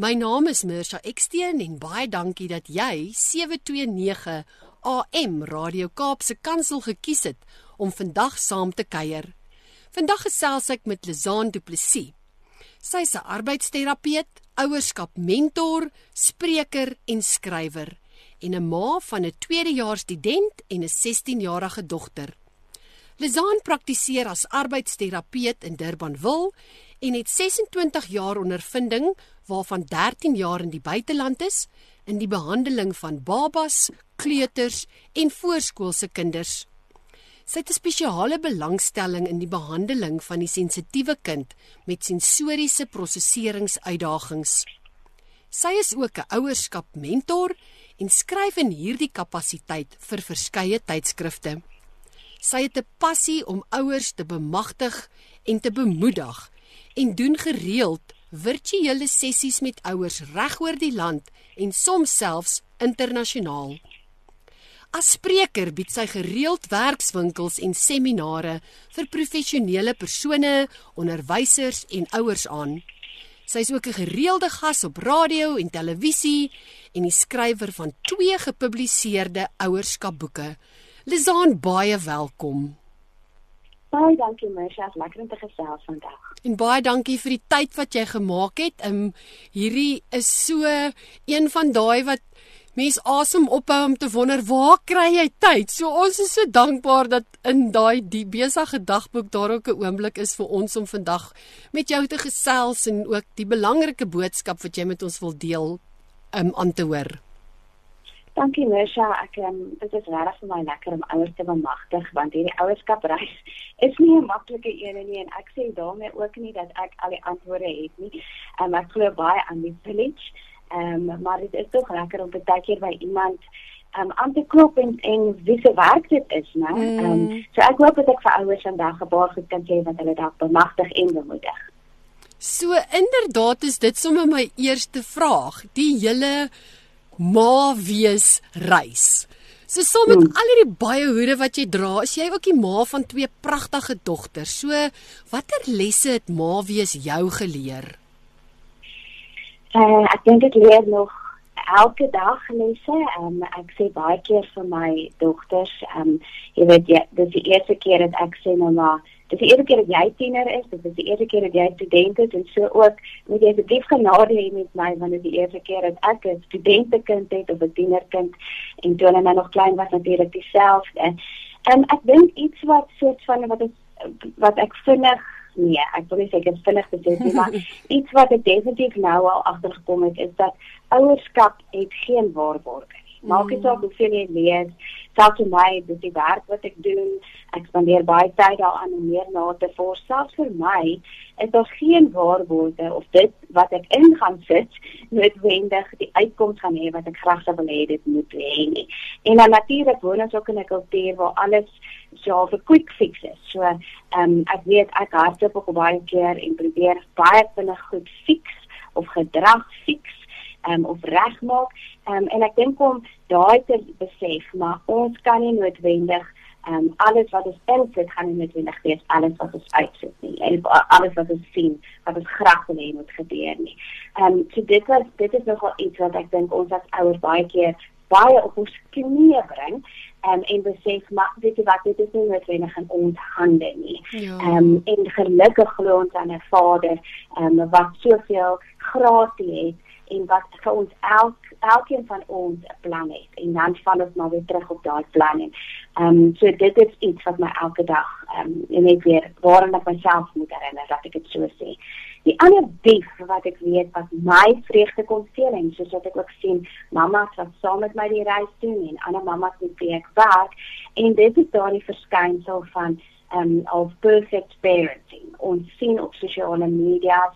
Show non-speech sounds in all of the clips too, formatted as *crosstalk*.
My naam is Mirsha Eksteen en baie dankie dat jy 729 AM Radio Kaapse Kansel gekies het om vandag saam te kuier. Vandag gesels ek met Lizaan Du Plessis. Sy's 'n arbeidsterapeut, ouerskap mentor, spreker en skrywer en 'n ma van 'n tweedejaars student en 'n 16-jarige dogter. Lizaan praktiseer as arbeidsterapeut in Durbanville en het 26 jaar ondervinding waarvan 13 jaar in die buiteland is in die behandeling van babas, kleuters en voorskoolse kinders. Sy het 'n spesiale belangstelling in die behandeling van die sensitiewe kind met sensoriese prosesseringsuitdagings. Sy is ook 'n ouerskap mentor en skryf in hierdie kapasiteit vir verskeie tydskrifte. Sy het 'n passie om ouers te bemagtig en te bemoedig en doen gereeld virtuele sessies met ouers regoor die land en soms selfs internasionaal. As spreker bied sy gereeld werkswinkels en seminare vir professionele persone, onderwysers en ouers aan. Sy is ook 'n gereelde gas op radio en televisie en die skrywer van twee gepubliseerde ouerskapboeke. Lizaan, baie welkom. Baie dankie Mersha, lekker om te gesels vandag. En baie dankie vir die tyd wat jy gemaak het. Um hierdie is so een van daai wat mens asem ophou om te wonder waar kry jy tyd? So ons is so dankbaar dat in daai die besige dagboek daar ook 'n oomblik is vir ons om vandag met jou te gesels en ook die belangrike boodskap wat jy met ons wil deel um aan te hoor. Dankie Mersha, ek um, dit is regtig vir my lekker om ouers te bemagtig want hierdie ouerskapreis *laughs* is nie 'n maklike een nie en ek sê daarmee ook nie dat ek al die antwoorde het nie. Um, ek glo baie aan die village. Ehm um, maar dit is tog lekker om baie keer by iemand ehm um, aan te klop en en wie se werk dit is, né? Ehm mm. um, so ek hoop dat ek vir ouers vandag 'n paar goed kan sê wat hulle dalk bemagtig en bemoedig. So inderdaad is dit sommer my eerste vraag. Die hele ma wees reis. So saam met hmm. al hierdie baie hoede wat jy dra, is jy ook die ma van twee pragtige dogters. So watter lesse het ma wees jou geleer? Uh, ek dink ek leer nog elke dag lesse. Um, ek sê baie keer vir my dogters, um, jy weet jy, dis die eerste keer dat ek sê nou maar Dit is die eerste keer dat jy tiener is, dit is die eerste keer dat jy student is en so ook moet jy asseblief genade hê met my want dit is die eerste keer dat ek 'n studentekind het of 'n tienerkind en toe hulle nog klein was natuurlik dieselfde. En ek dink iets wat soort van wat is wat ek vinnig nee, ek wil nie sê ek is vinnig gesê nie, maar *laughs* iets wat ek definitief nou al agtergekom het is dat ouerskap het geen waarborge Maak dit saak hoeveel jy lees, selfs vir my, dis die werk wat ek doen. Ek spandeer baie tyd daaraan om meer na te vors. Selfs vir my is daar geen waarborge of dit wat ek in gaan sit noodwendig die uitkoms gaan hê wat ek graag sou wil hê dit moet hê nie. En dan natuurlik woon ons ook in 'n kultuur waar alles so vir quick fixes. So, ehm um, ek weet ek hardloop ook baie keer en probeer baie vinnig goed fix of gedrag fix um, of regmaak. Um, en ek dink om daai te besef, maar ons kan nie noodwendig um, alles wat ons insit gaan nie noodwendig wees alles wat ons uitsit nie. En alles wat ons sien, wat ons graag wil hê moet gebeur nie. Ehm um, so dit was dit is nogal iets wat ek dink ons as ouers baie keer baie op ons knieë bring um, en besef maar weet jy wat dit is nie noodwendig in ons hande nie. Ehm ja. um, en gelukkig glo ons aan 'n Vader ehm um, wat soveel grasie het en wat vir ons elk elkeen van ons 'n plan het. En dan val ons maar weer terug op daai plan en ehm um, so dit is iets wat my elke dag ehm um, net weer waaraan ek myself moet herinner dat ek dit so sê. Die ander dief wat ek weet wat my vreugde kon steel en soos wat ek ook sien mamma's wat saam met my die reis doen en ander mamma's met wie ek werk. En dit is daardie verskynsel van ehm um, of perfect parenting. Ons sien op sosiale media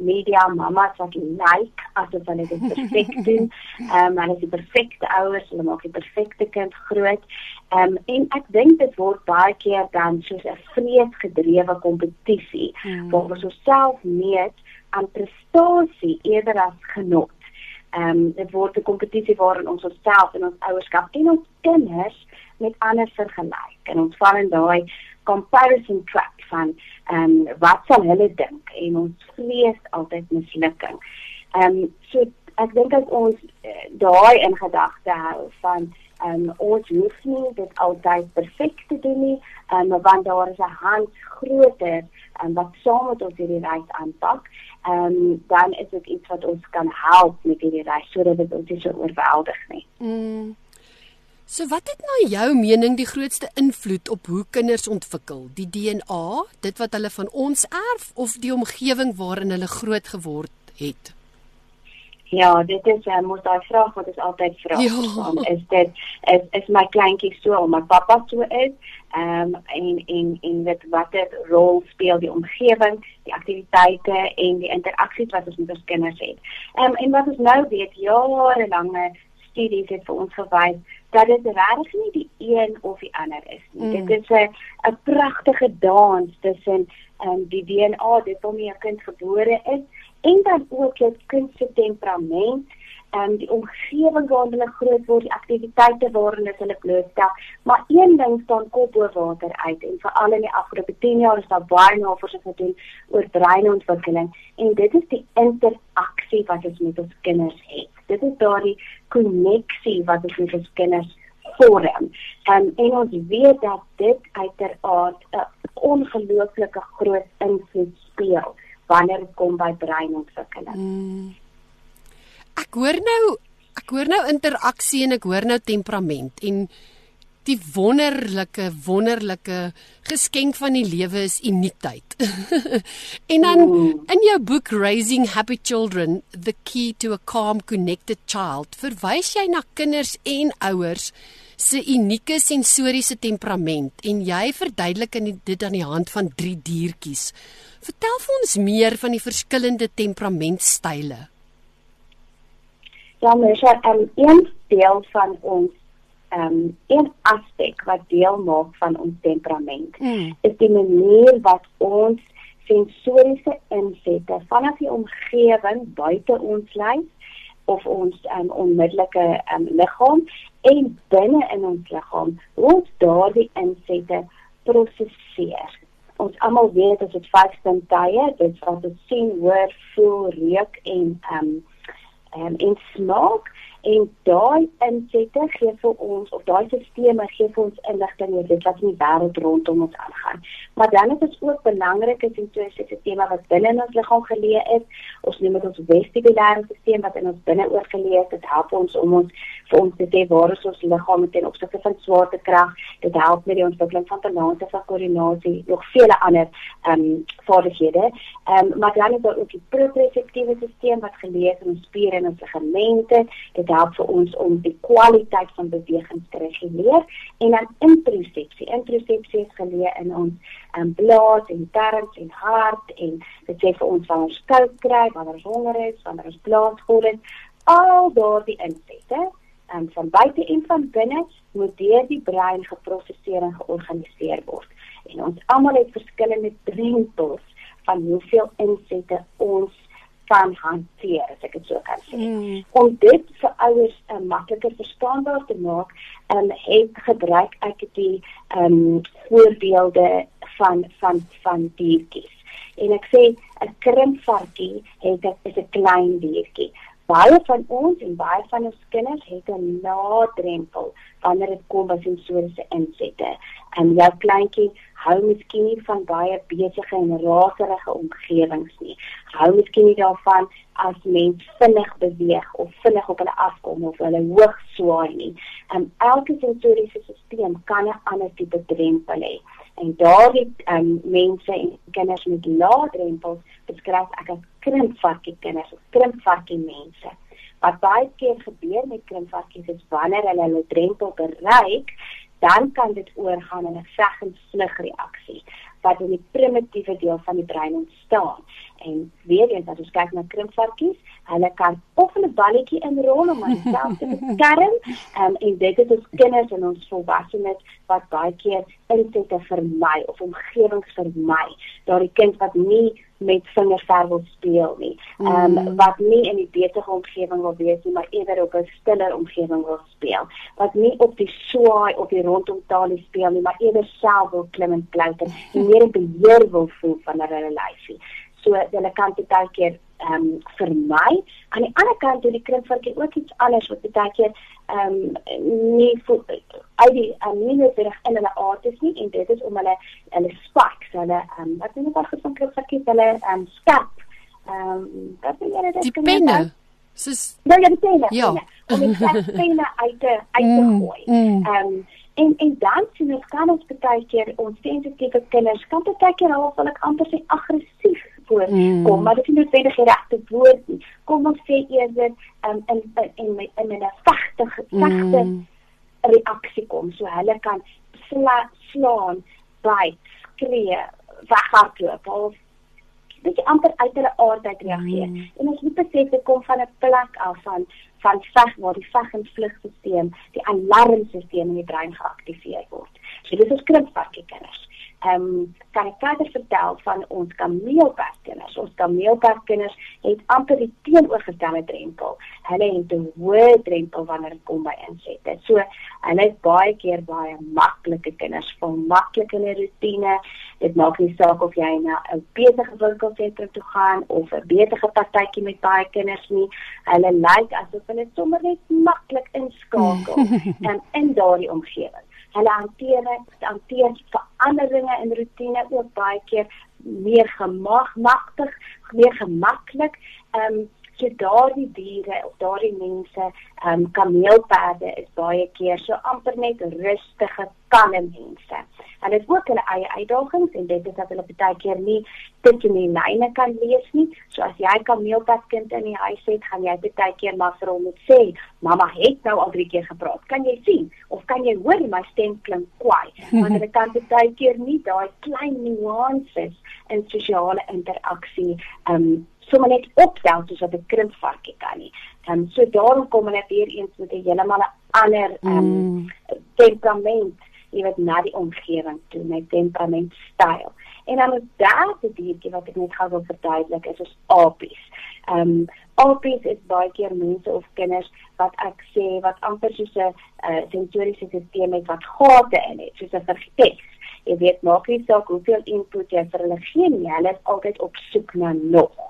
media mamas wat like asof hulle dit perfek *laughs* doen. Ehm um, hulle is die perfekte ouers, hulle maak die perfekte kind groot. Ehm um, en ek dink dit word baie keer dan soos 'n vreesgedrewe kompetisie hmm. waar ons osself meet aan prestasie eerder as genot. Ehm um, dit word 'n kompetisie waarin ons onsself en ons ouerskap en ons kinders met ander vergelyk en ons val in daai comparison trap van ehm um, wat sal hulle dink en ons vrees altyd mislukking. Ehm um, so ek dink as ons uh, daai in gedagte hou van ehm um, ons hoef nie dit altyd perfek te doen nie, ehm um, want daar is 'n hand groter um, wat saam met ons hierdie reis aanpak. Ehm um, dan is dit iets wat ons kan help met hierdie reis sodat dit ons nie so oorweldig nie. Mm. So wat het na jou mening die grootste invloed op hoe kinders ontwikkel? Die DNA, dit wat hulle van ons erf of die omgewing waarin hulle groot geword het? Ja, dit is uh, mos daai vraag wat ons altyd vra. Ja. Um, is dit is is my kleintjie so of my pappa so is? Ehm um, en en en wat watter rol speel die omgewing, die aktiwiteite en die interaksies wat ons met ons kinders het? Ehm um, en wat ons nou weet, jarelange studies het vir ons gewys dat dit regtig nie die een of die ander is nie. Mm. Dit is 'n 'n pragtige dans tussen um, die DNA dit waarmee 'n kind gebore is en dan ook jou kind se temperament en die omgewing waarin hulle groot word, die aktiwiteite waarin hulle blootstel. Maar een ding staan kop bo water uit en veral in die afgelope 10 jaar is daar baie navorsing gedoen oor breinontwikkeling en dit is die interaksie wat ons met ons kinders het. Dit is daardie koneksie wat ons met ons kinders vorm. En en ons weet dat dit uiteraard 'n ongelooflike groot invloed speel wanneer dit kom by breinontwikkeling. Mm. Ek hoor nou ek hoor nou interaksie en ek hoor nou temperament en die wonderlike wonderlike geskenk van die lewe is uniekheid. *laughs* en dan in jou boek Raising Happy Children: The Key to a Calm Connected Child verwys jy na kinders en ouers se unieke sensoriese temperament en jy verduidelik dit aan die hand van drie diertjies. Vertel vir ons meer van die verskillende temperamentstyle. Ja, mens het 'n een deel van ons ehm um, een aspek wat deel maak van ons temperament. Mm. Is die manier wat ons sensoriese insette vanaf die omgewing buite ons lyf of ons um, onmiddellike um, liggaam en binne in ons liggaam hoe daardie insette prosesseer. Ons almal weet as dit vyf sintuie, dit wat ons sien, hoor, voel, reuk en ehm um, um, en smaak en daai insette gee vir ons of daai stelsels gee vir ons inligting oor dit wat in die wêreld rondom ons aangaan. Maar dan is dit ook belangrik as dit 'n stelsel wat binne in ons liggaam geleë is. Ons noem dit ons vestibulêre stelsel wat in ons binneoor geleë is. Dit help ons om ons vir ons te sê waar is ons liggaam ten opsigte van swaartekrag. Dit help met die ontwikkeling van balans en koördinasie, nog vele ander ehm um, vaardighede. Ehm um, maar dan is daar ook die proprioseptiewe stelsel wat geleë is in ons spiere en ons ligamente. Dit help vir ons om die kwaliteit van beweging te reguleer en dan introsepsie. Introsepsie is geleë in ons um, blaas en darmes en hart en dit sê vir ons wanneer ons koud kry, wanneer ons honger is, wanneer ons blaas vol is, al daardie insette um, van buite en van binne moet deur die brein geprosesseer en georganiseer word. En ons almal het verskillende drempels van hoeveel insette ons kan hanteer as ek dit so kan sê. Mm. Om dit vir ouers uh, makliker verstaanbaar te maak, um, het gebruik ek die ehm um, voorbeelde van van van diertjies. En ek sê 'n krimpvarkie het 'n is 'n klein diertjie. Baie van ons en baie van ons kinders het 'n lae drempel wanneer dit kom by sensoriese insette. En jou kleintjie hou miskien nie van baie besige en raserige omgewings nie. Hou miskien nie daarvan as mens vinnig beweeg of vinnig op hulle afkom of hulle hoog swaai nie. En elke sensoriese stelsel kan 'n ander tipe drempel hê. En daardie um, mense en kinders met lae drempels beskryf ek as krimpvarkie kinders of krimpvarkie mense. Wat baie keer gebeur met krimpvarkies is wanneer hulle hulle drempel bereik, dan kan dit oorgaan in 'n veg en vlug reaksie wat in die primitiewe deel van die brein ontstaan. En weer eens as ons kyk na krimpvarkies, hulle kan of 'n balletjie inrol om homself te beskerm, um, en dit is ons kinders en ons volwassenes wat baie keer insette vermy of omgewings vermy. Daardie kind wat nie met vingerverf wil speel nie. Ehm um, wat nie in die besige omgewing wil wees nie, maar eerder op 'n stiller omgewing wil speel. Wat nie op die swaai of die rondom talie speel nie, maar eerder self wil klim en klouter en *laughs* meer beheer wil voel van hulle lyfie. So hulle kan dit baie keer ehm um, vermy. Aan die ander kant doen die krimpvarkie ook iets anders wat baie keer ehm um, nie voel uit die aminosurig in hulle aard is nie en dit is om hulle hulle spikes, hulle ehm um, wat dit wat van krimpvarkie hulle ehm um, skerp. Ehm um, wat is dit? Die penne. Soos nou ja, die penne. Ja. Om die penne uit te uit te mm, *laughs* gooi. Mm. Ehm um, en en dan sien ons kan ons baie keer ons sensitiewe kinders kan baie keer half wil ek amper sê aggressief voorkom, mm. maar dit is nie noodwendig die regte woord nie. Kom ons sê eerder um, in in in in 'n sagte sagte mm. reaksie kom, so hulle kan sla, slaan, byt, skree, weghardloop of dit is amper uit hulle aard uit reageer. Mm. En ons moet besef dit kom van 'n plek af van van veg waar die veg en vlugstelsel, die alarmstelsel in die brein geaktiveer word. So dit is krimpvarkie kinders ehm um, kan ek verder vertel van ons kameelperskinders. Ons kameelperskinders het amper die teenoorgestelde drempel. Hulle het 'n hoë drempel wanneer dit kom by insette. So hulle is baie keer baie maklike kinders, vol maklike rotine. Dit maak nie saak of jy na 'n besige winkelsentrum toe gaan of 'n besige partytjie met baie kinders nie. Hulle lyk asof hulle sommer net maklik inskakel *laughs* in in daardie omgewing hulle hanteer dit hanteer veranderinge in rotine ook baie keer meer gemagtig, meer gemaklik. Ehm um, so daardie diere of daardie mense, ehm um, kameelperde is baie keer so amper net rustige, kalme mense. Hulle het ook hulle eie uitdagings en dit is dat hulle baie keer nie tussen die lyne kan lees nie. So as jy kameelpad kind in die huis het, gaan jy baie keer maar vir hom moet sê, "Mamma het nou al drie keer gepraat. Kan jy sien of kan jy hoor my stem klink kwaai?" *laughs* Want hulle kan baie keer nie daai klein nuances in sosiale interaksie ehm um, sommer net opstel soos wat 'n krimpvarkie kan nie. Ehm so daarom kom hulle weer eens met 'n heeltemal 'n ander ehm um, mm. temperament, jy weet na die omgewing toe met temperament styl. En dan daar die diertjie wat ek net gou wil verduidelik is ons apies. Ehm um, apies is baie keer mense of kinders wat ek sê wat amper soos 'n uh, sensoriese stelsel het wat gate in het, soos 'n vergestel jy weet maak nie saak hoeveel input jy vir hulle gee nie, hulle is altyd op soek na nog.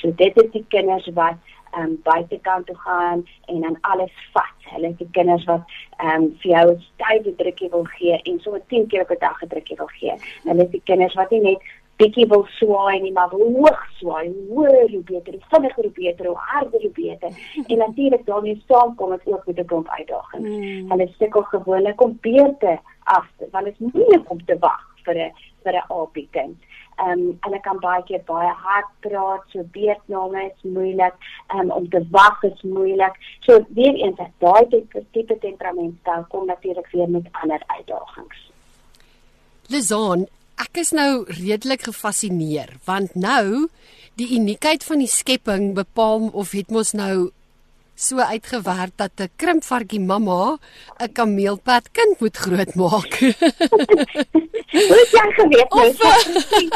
So dit is die kinders wat ehm um, buitekant toe gaan en dan alles vat. Hulle is die kinders wat ehm um, vir jou 'n stywe drukkie wil gee en so 10 keer op 'n dag 'n drukkie wil gee. Hulle is die kinders wat nie net bietjie wil swaai nie, maar wil hoog swaai. Hoor hoe beter, hoe vinniger hoe beter, hoe harder hoe beter. En natuurlik daarmee saamkom dit ook met 'n klomp uitdagings. Mm. Hulle sukkel gewoonlik om beter af, want dit is moeilik om te wag vir 'n vir 'n aapie kind. Ehm um, hulle kan baie keer baie hard praat, so beetname is moeilik, um, om te wag is moeilik. So weer eens, daai tipe tipe temperament stel kom natuurlik weer met ander uitdagings. Lizaan, ek is nou redelik gefassineer want nou die uniekheid van die skepping bepaal of het mos nou so uitgewerk dat 'n krimpvarkie mamma 'n kameelpad kind moet grootmaak. *laughs* Hoe het jy geweet? Of,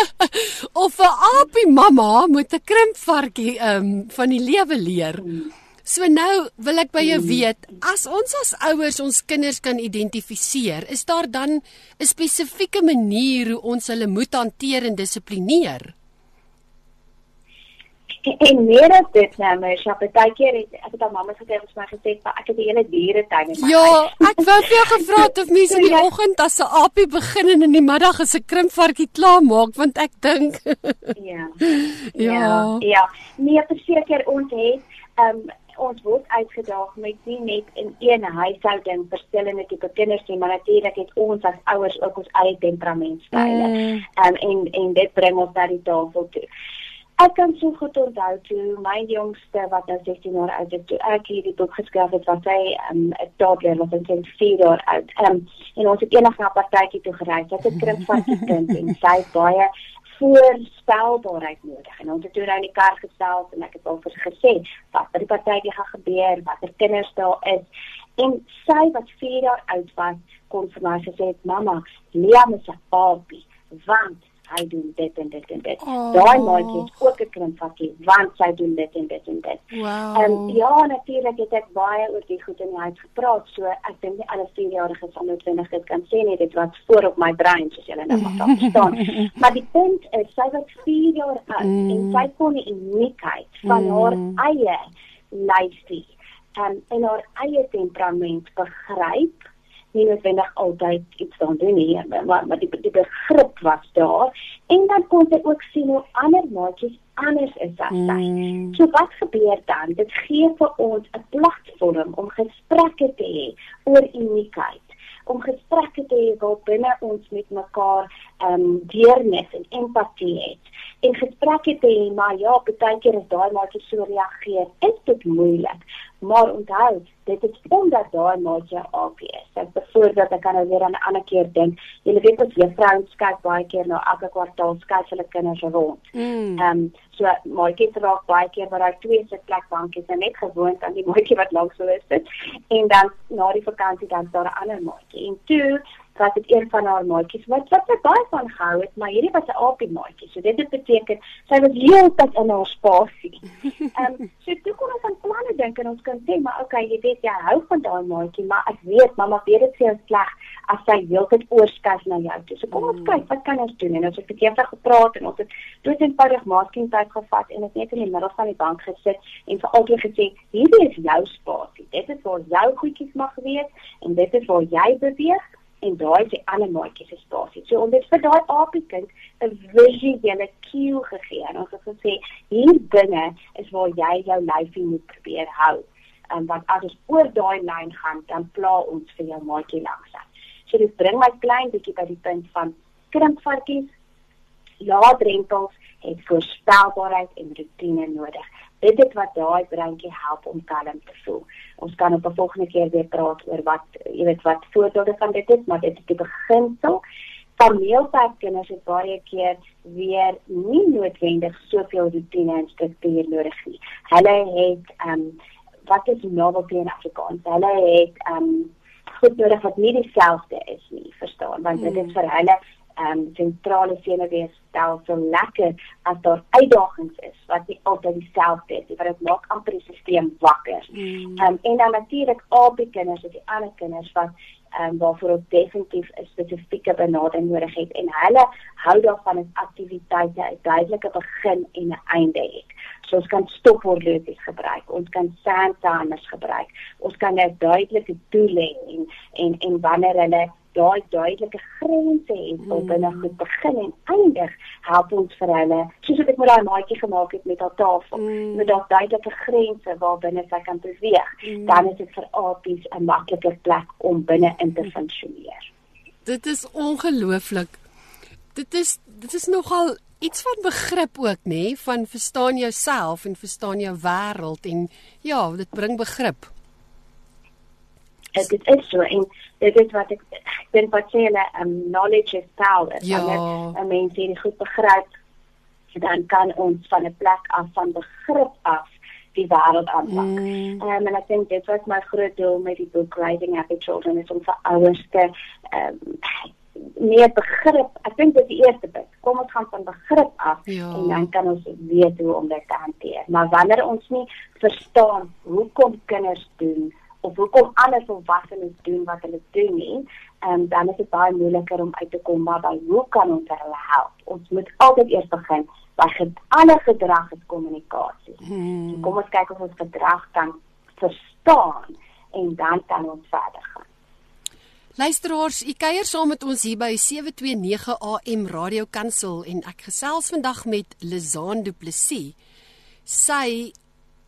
*laughs* of 'n aapie mamma moet 'n krimpvarkie um, van die lewe leer. So nou wil ek by jou weet, as ons as ouers ons kinders kan identifiseer, is daar dan 'n spesifieke manier hoe ons hulle moet hanteer en dissiplineer? En meer as dit nou, my skop, baie keer het ek het al mamma gesê ons maar gesê dat ek het die hele dieretuin in my Ja, ek wou vir jou gevra het of mense in die oggend as 'n aapie begin en in die middag as 'n krimpvarkie klaar maak want ek dink *laughs* Ja. Ja. Ja. Nee, verseker ons het ehm um, ons word uitgedaag met nie net in een huishouding verskillende tipe kinders nie, maar natuurlik het ons as ouers ook ons eie temperamentstyle. Mm. Um, en en dit bring ons na die tafel toe. ek kan so goed onthou toe my jongste wat nou 16 jaar oud is, toe ek hierdie boek geskryf het wat hy 'n um, toddler was en sy 4 jaar oud. Ehm um, en ons het eendag na 'n partytjie toe gery. Sy het 'n krimpvatjie kind en sy het baie voorspelbaarheid nodig. En ons het toe nou in die kar gestel en ek het al vir gesê wat by die partytjie gaan gebeur, watter kinders daar is. En sy wat 4 jaar oud was, kon vir my gesê, "Mamma, Liam is 'n papie." Want hy doen dit en dit en dit. Oh. Daai maatjie het ook 'n krimpvakkie want sy doen dit en dit en dit. Wow. En um, ja, natuurlik het ek baie oor die goed in die huis gepraat. So ek dink nie alle 4-jariges van 20 dit kan sê nie. Dit was voor op my brein soos julle nou maar *laughs* verstaan. maar die punt is sy was 4 jaar oud mm. en sy kon die uniekheid van mm. haar eie lyfie en en haar eie temperament begryp nie noodwendig altyd iets dan doen nie, maar maar die die begrip was daar en dan kon jy ook sien hoe ander maatjies anders is as sy. Mm. So wat gebeur dan? Dit gee vir ons 'n platform om gesprekke te hê oor uniekheid om gesprekke te hê waar binne ons met mekaar um, deernis en empatie het en gesprekke te hê maar ja, baie keer is daai maatjie so reageer, is dit moeilik. Maar onthou, dit is omdat daai maatjie AP is. Ek byvoorbeeld ek kan nou weer aan 'n ander keer dink. Jy weet wat juffrouens kyk baie keer na elke kwartaal kyk hulle kinders rond. Mm. Ehm um, so maatjies raak baie keer waar daai twee sitplek bankies net gewoond aan die maatjie wat langs hulle sit en dan na die vakansie dan daar 'n ander maatjie. En toe was dit een van haar maatjies wat wat sy baie van gehou het, maar hierdie was 'n aapie maatjie. So dit beteken sy was heeltyd in haar spasie. *laughs* Ehm um, so toe kon ons aan planne dink en ons kan sê, maar okay, jy weet jy hou van daai maatjie, maar ek weet mamma weet dit vir jou sleg as sy heeltyd oorskuif na jou toe. So kom ons mm. kyk, wat kan ons doen? En ons het gekeer gepraat en ons het dood eenvoudig masking tyd gevat en dit net in die middel van die bank gesit en vir altyd gesê, hierdie is jou spasie. Dit is waar jou goedjies mag wees en dit is waar jy beweeg en daai is die ander maatjie se spasie. So om dit vir daai aapiekind 'n visuele cue gegee en ons het gesê hier binne is waar jy jou lyfie moet probeer hou. En um, want as ons oor daai lyn gaan, dan pla ons vir jou maatjie langsaan. So dit bring my klein bietjie by die punt van krimpvarkies. Laat drempels het voorspelbaarheid en rotine nodig dit is wat daai breintjie help om kalm te voel. Ons kan op 'n volgende keer weer praat oor wat jy weet wat voorbeelde van dit is, maar dit is die beginsel. Familiepartners het baie keer weer nie noodwendig soveel rotine en struktuur nodig nie. Hulle het ehm um, wat is novelty in Afrikaans? Hulle het ehm um, goed nodig wat nie dieselfde is nie, verstaan? Want dit is hmm. vir hulle ehm um, sentrale senuweestelsel lekker as daar uitdagings is wat nie altyd dieselfde is nie, want dit maak amper die stelsel wakker. Mm. Ehm mm. um, en dan natuurlik al die kinders, die ander kinders wat ehm um, waarvoor ons definitief 'n spesifieke benadering nodig het en hulle hou daarvan as aktiwiteite 'n duidelike begin en 'n einde het. So ons kan stophorlopies gebruik, ons kan sand timers gebruik. Ons kan 'n duidelike doel hê en en en wanneer hulle daai duidelike grense het mm. wat binne goed begin en eindig help ons vir hulle soos ek met daai maatjie gemaak het met haar tafel mm. met daai duidelike grense waar binne sy kan beweeg mm. dan is dit vir apies 'n makliker plek om binne in te funksioneer dit is ongelooflik dit is dit is nogal iets van begrip ook nê nee? van verstaan jouself en verstaan jou wêreld en ja dit bring begrip dit is so en dit is wat ek ek dink wat sê hulle um, knowledge is power ja. en mense dit goed begryp dan kan ons van 'n plek af van begrip af die wêreld aanpak. Mm. Um, en ek dink dit was my groot doel met die boek Writing Happy Children is om vir ouers te um, meer begrip. Ek dink dit is die eerste punt. Kom ons gaan van begrip af ja. en dan kan ons weet hoe om dit te hanteer. Maar wanneer ons nie verstaan hoekom kinders doen of hoekom ander volwassenes doen wat hulle doen nie, um, dan is dit baie moeiliker om uit te kom maar by hoe kan ons hulle help? Ons moet altyd eers begin by alle gedrag is kommunikasie. Hmm. So kom ons kyk of ons gedrag kan verstaan en dan kan ons verder gaan. Luisteraars, u kuier saam met ons hier by 729 AM Radio Kansel en ek gesels vandag met Lizaan Du Plessis. Sy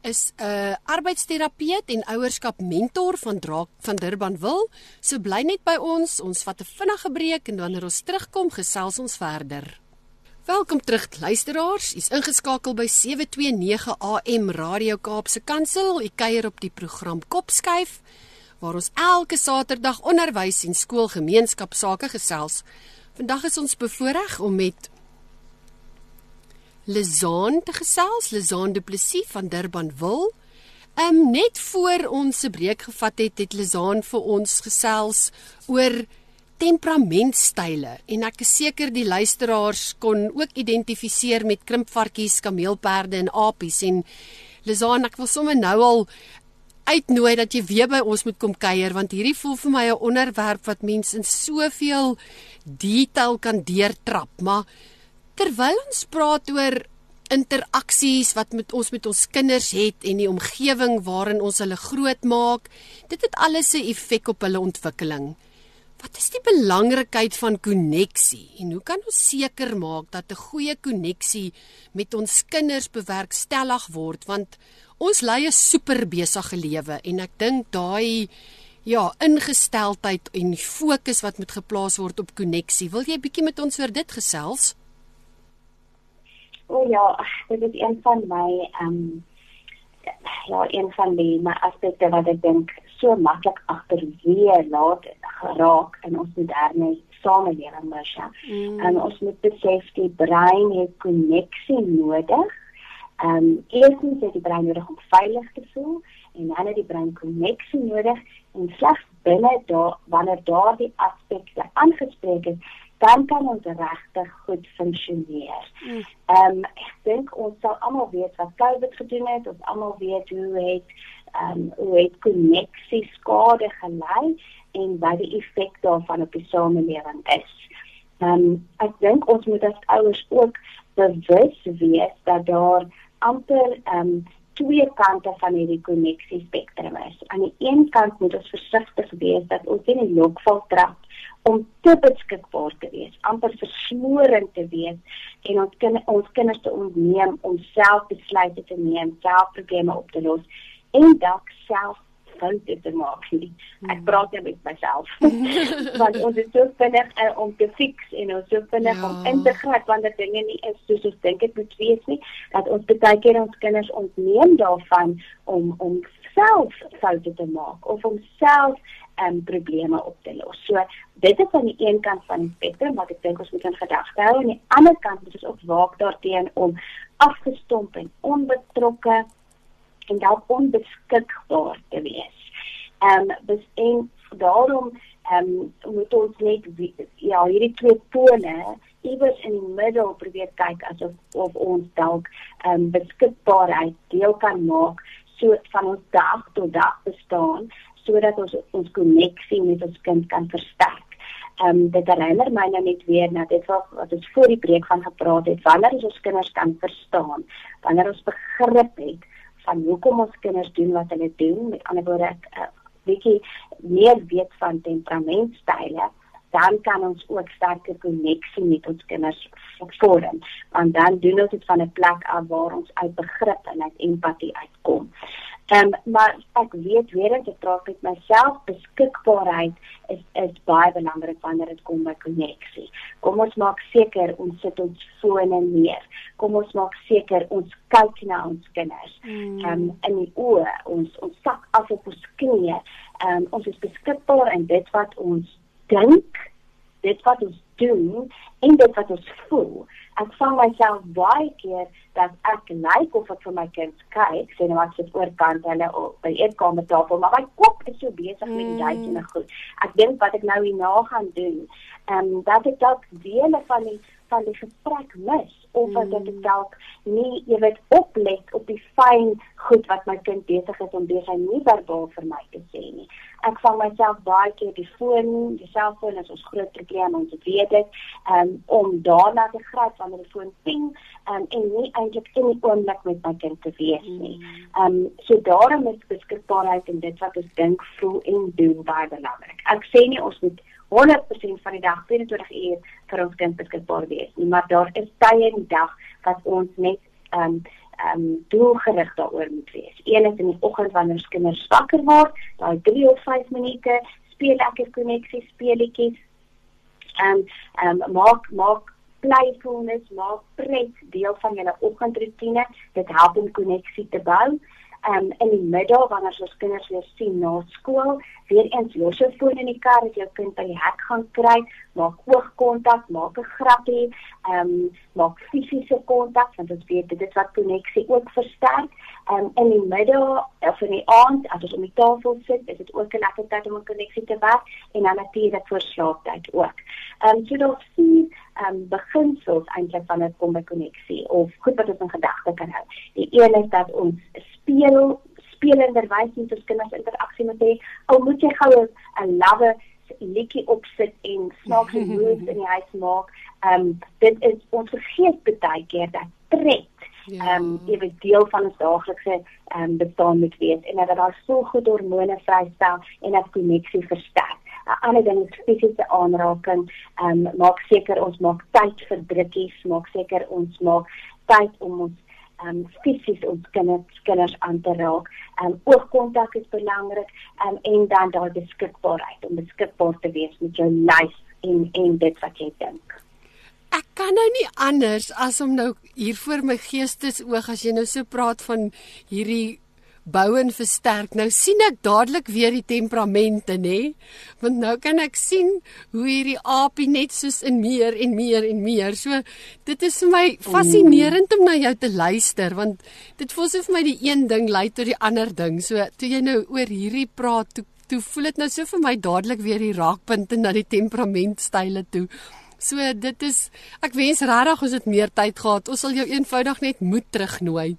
is 'n uh, arbeidsterapeut en ouerskap mentor van Draak van Durbanville. So bly net by ons. Ons vat 'n vinnige breek en wanneer ons terugkom, gesels ons verder. Welkom terug luisteraars. U's ingeskakel by 729 AM Radio Kaapse Kansel. U kuier op die program Kopskuif waar ons elke Saterdag onderwys en skoolgemeenskapsake gesels. Vandag is ons bevoorreg om met Lizaan te gesels, Lizaan Du Plessis van Durban wil. Ehm um, net voor ons se breek gevat het, het Lizaan vir ons gesels oor temperamentstyle en ek is seker die luisteraars kon ook identifiseer met krimpvarkies, kameelperde en apies en Lizaan ek wil sommer nou al uitnooi dat jy weer by ons moet kom kuier want hierdie voel vir my 'n onderwerp wat mense in soveel detail kan deurtrap maar terwyl ons praat oor interaksies wat met ons met ons kinders het en die omgewing waarin ons hulle grootmaak dit het alles 'n effek op hulle ontwikkeling Wat is die belangrikheid van koneksie en hoe kan ons seker maak dat 'n goeie koneksie met ons kinders bewerkstellig word want ons lei 'n super besige lewe en ek dink daai ja, ingesteldheid en fokus wat moet geplaas word op koneksie. Wil jy bietjie met ons oor dit gesels? O oh ja, dit is een van my ehm um, ja, een van die my aspekte wat ek dink so maklik agterweë laat geraak in ons moderne samelewing mens. Mm. En ons moet besef die brein het koneksie nodig. Ehm um, eerstens het die brein nodig om veilig te voel en dan het die brein koneksie nodig en slegs binne daar wanneer daardie aspekte aangespreek is dan kan ons regtig goed funksioneer. Mm. Ehm um, ek dink ons sal almal weet wat COVID gedoen het, ons almal weet hoe het ehm um, hoe het koneksie skade gelei en wat die effek daarvan op die samelewing is. Ehm um, ek dink ons moet as ouers ook bewus wees dat daar amper ehm um, twee kante van hierdie koneksie spektrum is. Aan die een kant moet ons versigtig wees dat ons nie lokval trap om te beskikbaar te wees, amper versmorend te wees en ons kind ons kinders te ontneem om self besluite te neem, self probleme op te los en dalk self foute te maak nie. Ek hmm. praat net met myself. *laughs* want ons is so vinnig uh, om te fix en ons so vinnig ja. om in te gryp wanneer dinge nie is soos ons dink dit moet wees nie, dat ons baie keer ons kinders ontneem daarvan om om self foute te maak of om self um, probleme op te los. So dit is aan die een kant van die spektrum wat ek dink ons moet in gedagte hou en aan die ander kant moet ons ook waak daarteenoor om afgestomp en onbetrokke en dalk onbeskikbaar te wees. Ehm um, dis en daarom ehm um, moet ons net ja, hierdie twee pole iewers in die middel probeer kyk asof of ons dalk ehm um, beskikbaarheid deel kan maak so van ons dag tot dag bestaan sodat ons ons koneksie met ons kind kan versterk. Ehm um, dit herinner my nou net weer na dit wat wat ons voor die preek van gepraat het, wanneer ons kinders kan verstaan, wanneer ons begrip het van hoekom ons kinders doen wat hulle doen, met ander woorde ek uh, bietjie meer weet van temperamentstyle, dan kan ons ook sterker koneksie met ons kinders vorm. Want dan doen ons dit van 'n plek af waar ons uit begrip en uit empatie uitkom. Ehm um, maar ek weet weer dat ek praat met myself beskikbaarheid is is baie belangrik wanneer dit kom by koneksie. Kom ons maak seker ons sit ons fone neer. Kom ons maak seker ons kyk na ons kinders. Hmm. Ehm mm. um, in die oë, ons ons sak af op ons knieë. Ehm um, ons is beskikbaar in dit wat ons dink, dit wat ons doen en dit wat ons voel ek vang myself baie keer dat ek lyk of ek vir my kind kyk, sê nou ek sit oorkant hulle op by eetkamertafel, maar my kop is so besig met die daai dinge goed. Ek dink wat ek nou hierna gaan doen, ehm um, dat ek dalk dele van die van die gesprek mis of dat ek dalk nie jy weet oplet op die fyn goed wat my kind besig is om besig nie verbaal vir my te sê nie. Ek vang myself baie keer die foon, die selfoon is ons groot probleem ons weet dit um, om daarna te gryp wanneer die foon ping um, en nie eintlik in die oomblik met my kind te wees nie. Ehm um, so daarom is beskikbaarheid en dit wat ons dink, voel en doen baie belangrik. Ek sê nie ons moet 100% van die dag 24 uur vir ons kind beskikbaar wees nie, maar daar is tye in die dag wat ons net ehm um, ehm um, doelgerig daaroor moet wees. Een is in die oggend wanneer ons kinders wakker word, daai 3 of 5 minute speel lekker koneksie speletjies. Ehm um, ehm um, maak maak playfulness, maak pret deel van julle oggendroetine. Dit help om koneksie te bou um, in die middag wanneer ons kinders weer sien na skool, weer eens los jou foon in die kar as jou kind by die hek gaan kry, maak oogkontak, maak 'n grappie, ehm um, maak fisiese kontak want ons weet dit is wat koneksie ook versterk. Ehm um, in die middag of in die aand as ons om die tafel sit, is dit ook 'n lekker tyd om 'n koneksie te maak en dan natuurlik vir slaaptyd ook. Ehm um, so daar sien ehm um, beginsels eintlik van 'n kom by koneksie of goed wat ons in gedagte kan hou. Die een is dat ons speel spelenderwys met ons kinders interaksie moet hê. Al moet jy gou 'n lawwe liedjie opsit en snaakse moves in die huis maak. Ehm um, dit is ons vergeet baie keer dat pret ja. ehm um, ewe deel van ons daaglikse ehm um, bestaan moet wees en dat daar so goed hormone vrystel en dat koneksie versterk. 'n Ander ding is fisiese aanraking. Ehm um, maak seker ons maak tyd vir drukkies, maak seker ons maak tyd om ons um fisies ons kinders kinders aan te raak. Um oogkontak is belangrik um, en dan daai beskikbaarheid om beskikbaar te wees met jou lyf en en dit wat jy dink. Ek kan nou nie anders as om nou hier voor my geestesoog as jy nou so praat van hierdie bou en versterk. Nou sien ek dadelik weer die temperamente, nê? Want nou kan ek sien hoe hierdie aapie net soos in meer en meer en meer. So dit is vir my fascinerend om na jou te luister want dit voel so vir my die een ding lei tot die ander ding. So toe jy nou oor hierdie praat, toe, toe voel dit nou so vir my dadelik weer die raakpunte na die temperamentstyle toe. So dit is ek wens regtig ons het meer tyd gehad. Ons sal jou eenvoudig net moet terugnooi.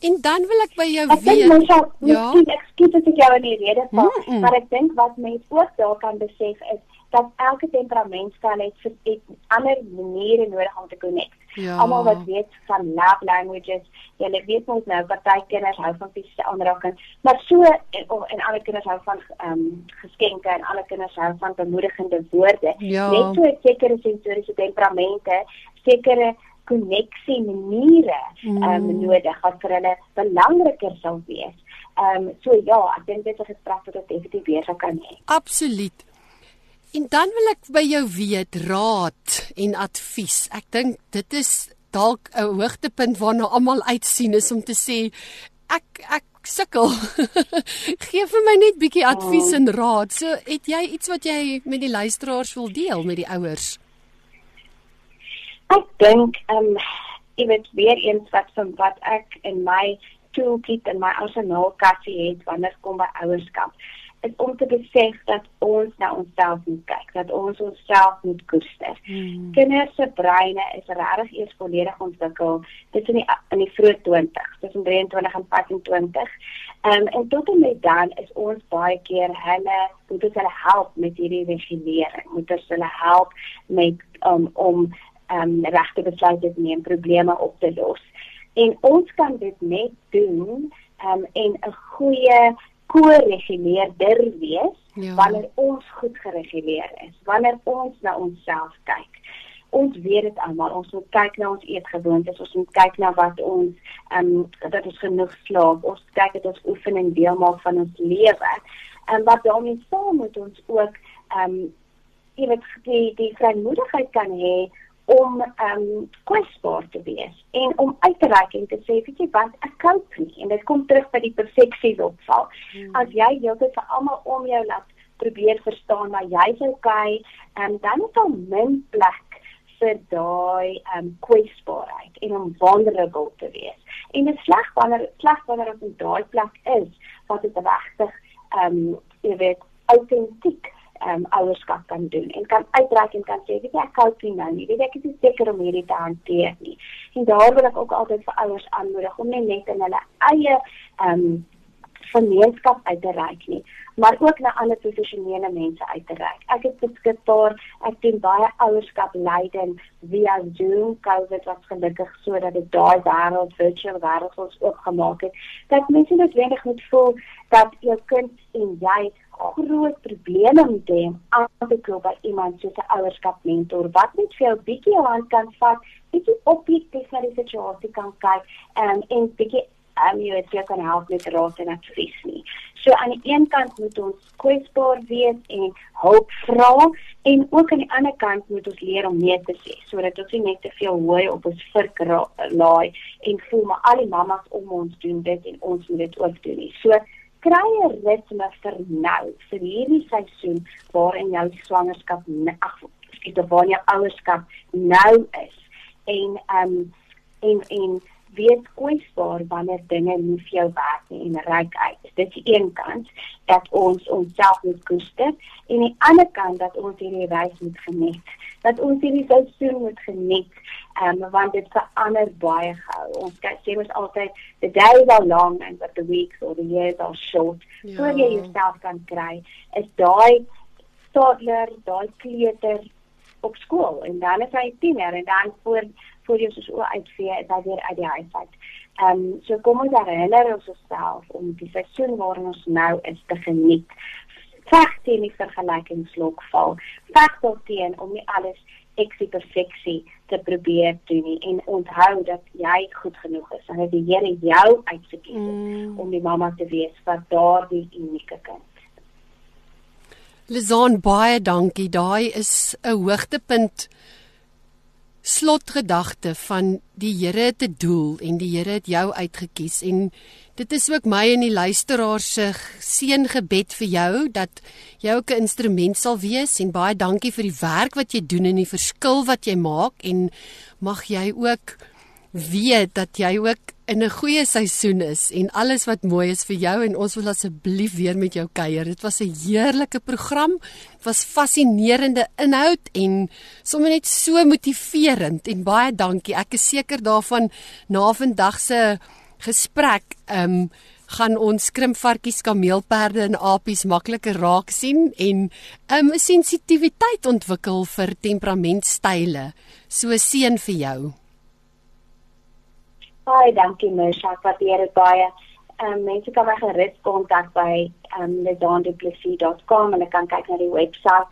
En dan wil ek by jou ek weet. Ek dink ja. Ek skiet dit jou in die rede van, mm -mm. maar ek dink wat mense ook daar kan besef is dat elke temperamentsstyl het vir het ander maniere nodig om te connect. Ja. Almal wat weet van love languages, jy weet mos nou party kinders hou van fisiese aanraking, maar so en, en ander kinders hou van ehm um, geskenke en ander kinders hou van bemoedigende woorde. Ja. Net so sekere sensoriese temperamente, sekere koneksie maniere ehm um, nodig wat vir hulle belangriker sal wees. Ehm um, so ja, ek dink dit is 'n gesprek wat ons definitief weer sou kan hê. Absoluut. En dan wil ek by jou weet raad en advies. Ek dink dit is dalk 'n hoogtepunt waarna almal uitsien is om te sê ek ek sukkel. *laughs* Gee vir my net bietjie advies oh. en raad. So het jy iets wat jy met die luisteraars wil deel met die ouers? Ek dink ehm um, jy weet weer eens wat van wat ek in my toolkit en my arsenaal kassie het wanneer kom by ouerskap is om te besef dat ons na onsself moet kyk, dat ons onsself moet koester. Hmm. Kinders se breine is regtig eers volledig ontwikkel tussen die in die vroeë 20s, tussen 23 en 25. Ehm um, en tot en met dan is ons baie keer hulle moet ons hulle help met hierdie regulering, moet ons hulle help met um, om um, regte besluite te neem, probleme op te los. En ons kan dit net doen um, en 'n goeie ko-reguleerder wees ja. wanneer ons goed gereguleer is, wanneer ons na onsself kyk. Ons weet dit almal, ons moet kyk na ons eetgewoontes, ons moet kyk na wat ons ehm um, dat ons genoeg slaap, ons kyk dat ons oefening deel maak van ons lewe. En wat daarmee saam moet ons ook ehm um, jy weet die die vrymoedigheid kan hê om ehm um, kwesbaar te wees en om uit te reik en te sê weet jy wat ek koop nie en dit kom terug by die perfeksie opval. Hmm. As jy heeltyd vir almal om jou laat probeer verstaan maar jy's okay, um, dan is daar min plek vir daai um, kwesbaarheid en om vulnerable te wees. En dit sleg wanneer sleg wanneer op daai plek is wat dit regtig um, jy weet autentiek um, ouerskap kan doen en kan uitreik en kan sê weet jy ek hou nie nou nie weet ek is seker om hierdie te hanteer nie en daar wil ek ook altyd vir ouers aanmoedig om net net in hulle eie ehm um, gemeenskap uit te reik nie maar ook na ander professionele mense uit te reik. Ek het beskikbaar ek doen baie ouerskap leiding via Zoom COVID was gelukkig sodat dit daai wêreld virtual wêreld ons oopgemaak het. Dat mense net wenig moet voel dat jou kind en jy groot probleme met hom aan te koop by iemand soos 'n ouerskap mentor wat net vir jou bietjie aan kan vat, bietjie objektief na die situasie kan kyk um, en bietjie um, jy weet jy kan help met raad en advies nie. So aan die een kant moet ons kwesbaar wees en hulp vra en ook aan die ander kant moet ons leer om nee te sê sodat ons nie net te veel hooi op ons vurk laai en voel maar al die mammas om ons doen dit en ons moet dit ook doen nie. So kry 'n ritme vir nou vir hierdie seisoen waarin jou swangerskap ag skiet of waar jou ouerskap nou is. En ehm um, en en wees kwesbaar wanneer dinge nie vir jou werk nie en reik uit. Dit is een kant dat ons onsself moet koester en die ander kant dat ons hierdie reis moet geniet. Dat ons hierdie seisoen moet geniet. Um, want dit verander baie gou. Ons sê mos altyd the days are long and but the weeks or the years are short. Ja. So jy jouself kan kry is daai toddler, daai kleuter op skool en dan is hy tiener en dan voor voor jy soos o uitvee is hy weer uit die huis uit. Ehm um, so kom ons herinner ons osself om die seisoen waarin ons nou is te geniet. Veg teen die vergelykingslok val. Veg daarteen om nie alles eksie perfeksie te probeer doen nie en onthou dat jy goed genoeg is en dat die Here jou uitgekies het mm. om die mamma te wees vir daardie unieke kind. Lizaan baie dankie. Daai is 'n hoogtepunt slotgedagte van die Here te doel en die Here het jou uitgekies en dit is ook my en die luisteraars se seëngebed vir jou dat jy ook 'n instrument sal wees en baie dankie vir die werk wat jy doen en die verskil wat jy maak en mag jy ook weet dat jy ook in 'n goeie seisoen is en alles wat mooi is vir jou en ons wil asseblief weer met jou kuier. Dit was 'n heerlike program. Dit was fascinerende inhoud en sommer net so motiverend en baie dankie. Ek is seker daarvan na vandag se gesprek, ehm um, gaan ons krimpvarkies, kameelperde en apies makliker raak sien en 'n um, sensitiwiteit ontwikkel vir temperamentstyle. So seën vir jou. Baie dankie Misha, ek waardeer dit baie. Ehm um, mense kan my gerus kontak by ehm um, lezandeplessis.com en ek kan kyk na die webwerf.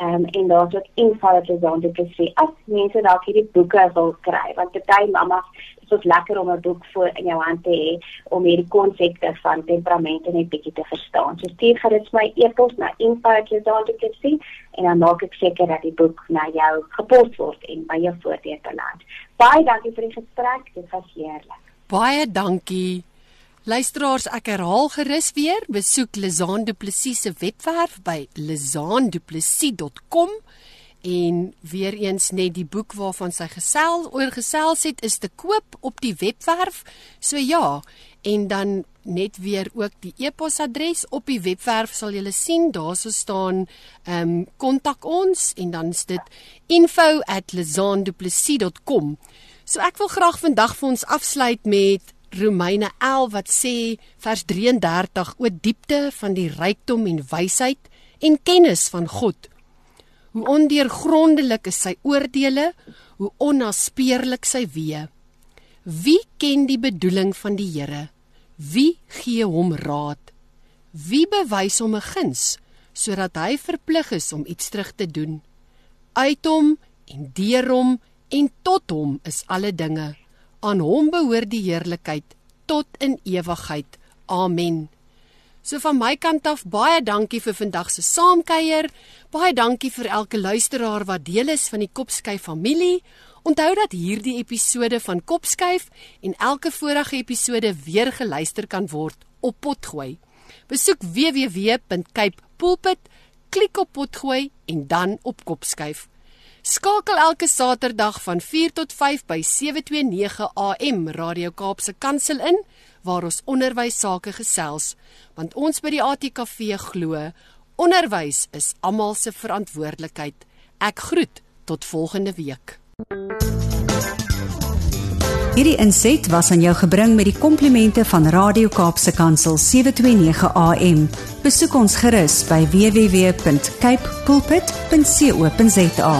Ehm um, en daar's ook info op lezandeplessis. As mense dalk hierdie boeke wil kry, want baie mamas dit lekker om 'n boek voor in jou hand te hê om hierdie konsepte van temperamente net bietjie te verstaan. So stuur gerus my e-pos na info@lezandeplessis en dan maak ek seker dat die boek na jou gepos word en by jou voordeur beland. Baie dankie vir die gesprek, dit was heerlik. Baie dankie. Luisteraars, ek herhaal gerus weer, besoek Lizaan Du Plessis se webwerf by lizaanduplessis.com en weer eens net die boek waarvan sy gesel oor gesels het is te koop op die webwerf. So ja, en dan net weer ook die e-posadres op die webwerf sal julle sien daarso staan ehm um, kontak ons en dan is dit info@lizanduplessis.com. So ek wil graag vandag vir ons afsluit met Romeine 11 wat sê vers 33 o diepte van die rykdom en wysheid en kennis van God. Hoe ondeurgrondelik is sy oordeele, hoe onnaspeurlik sy weë. Wie ken die bedoeling van die Here? Wie gee hom raad? Wie bewys hom 'n guns sodat hy verplig is om iets terug te doen? Uit hom en deur hom en tot hom is alle dinge. Aan hom behoort die heerlikheid tot in ewigheid. Amen. So van my kant af baie dankie vir vandag se saamkuier. Baie dankie vir elke luisteraar wat deel is van die Kopskyf familie. Onthou dat hierdie episode van Kopskyf en elke vorige episode weer geluister kan word op Potgooi. Besoek www.cape.pulpit, klik op Potgooi en dan op Kopskyf. Skakel elke Saterdag van 4 tot 5 by 729 AM Radio Kaapse Kansel in waar ons onderwys sake gesels want ons by die ATKV glo onderwys is almal se verantwoordelikheid. Ek groet tot volgende week. Hierdie inset was aan jou gebring met die komplimente van Radio Kaapse Kansel 729 AM. Besoek ons gerus by www.cape pulpit.co.za.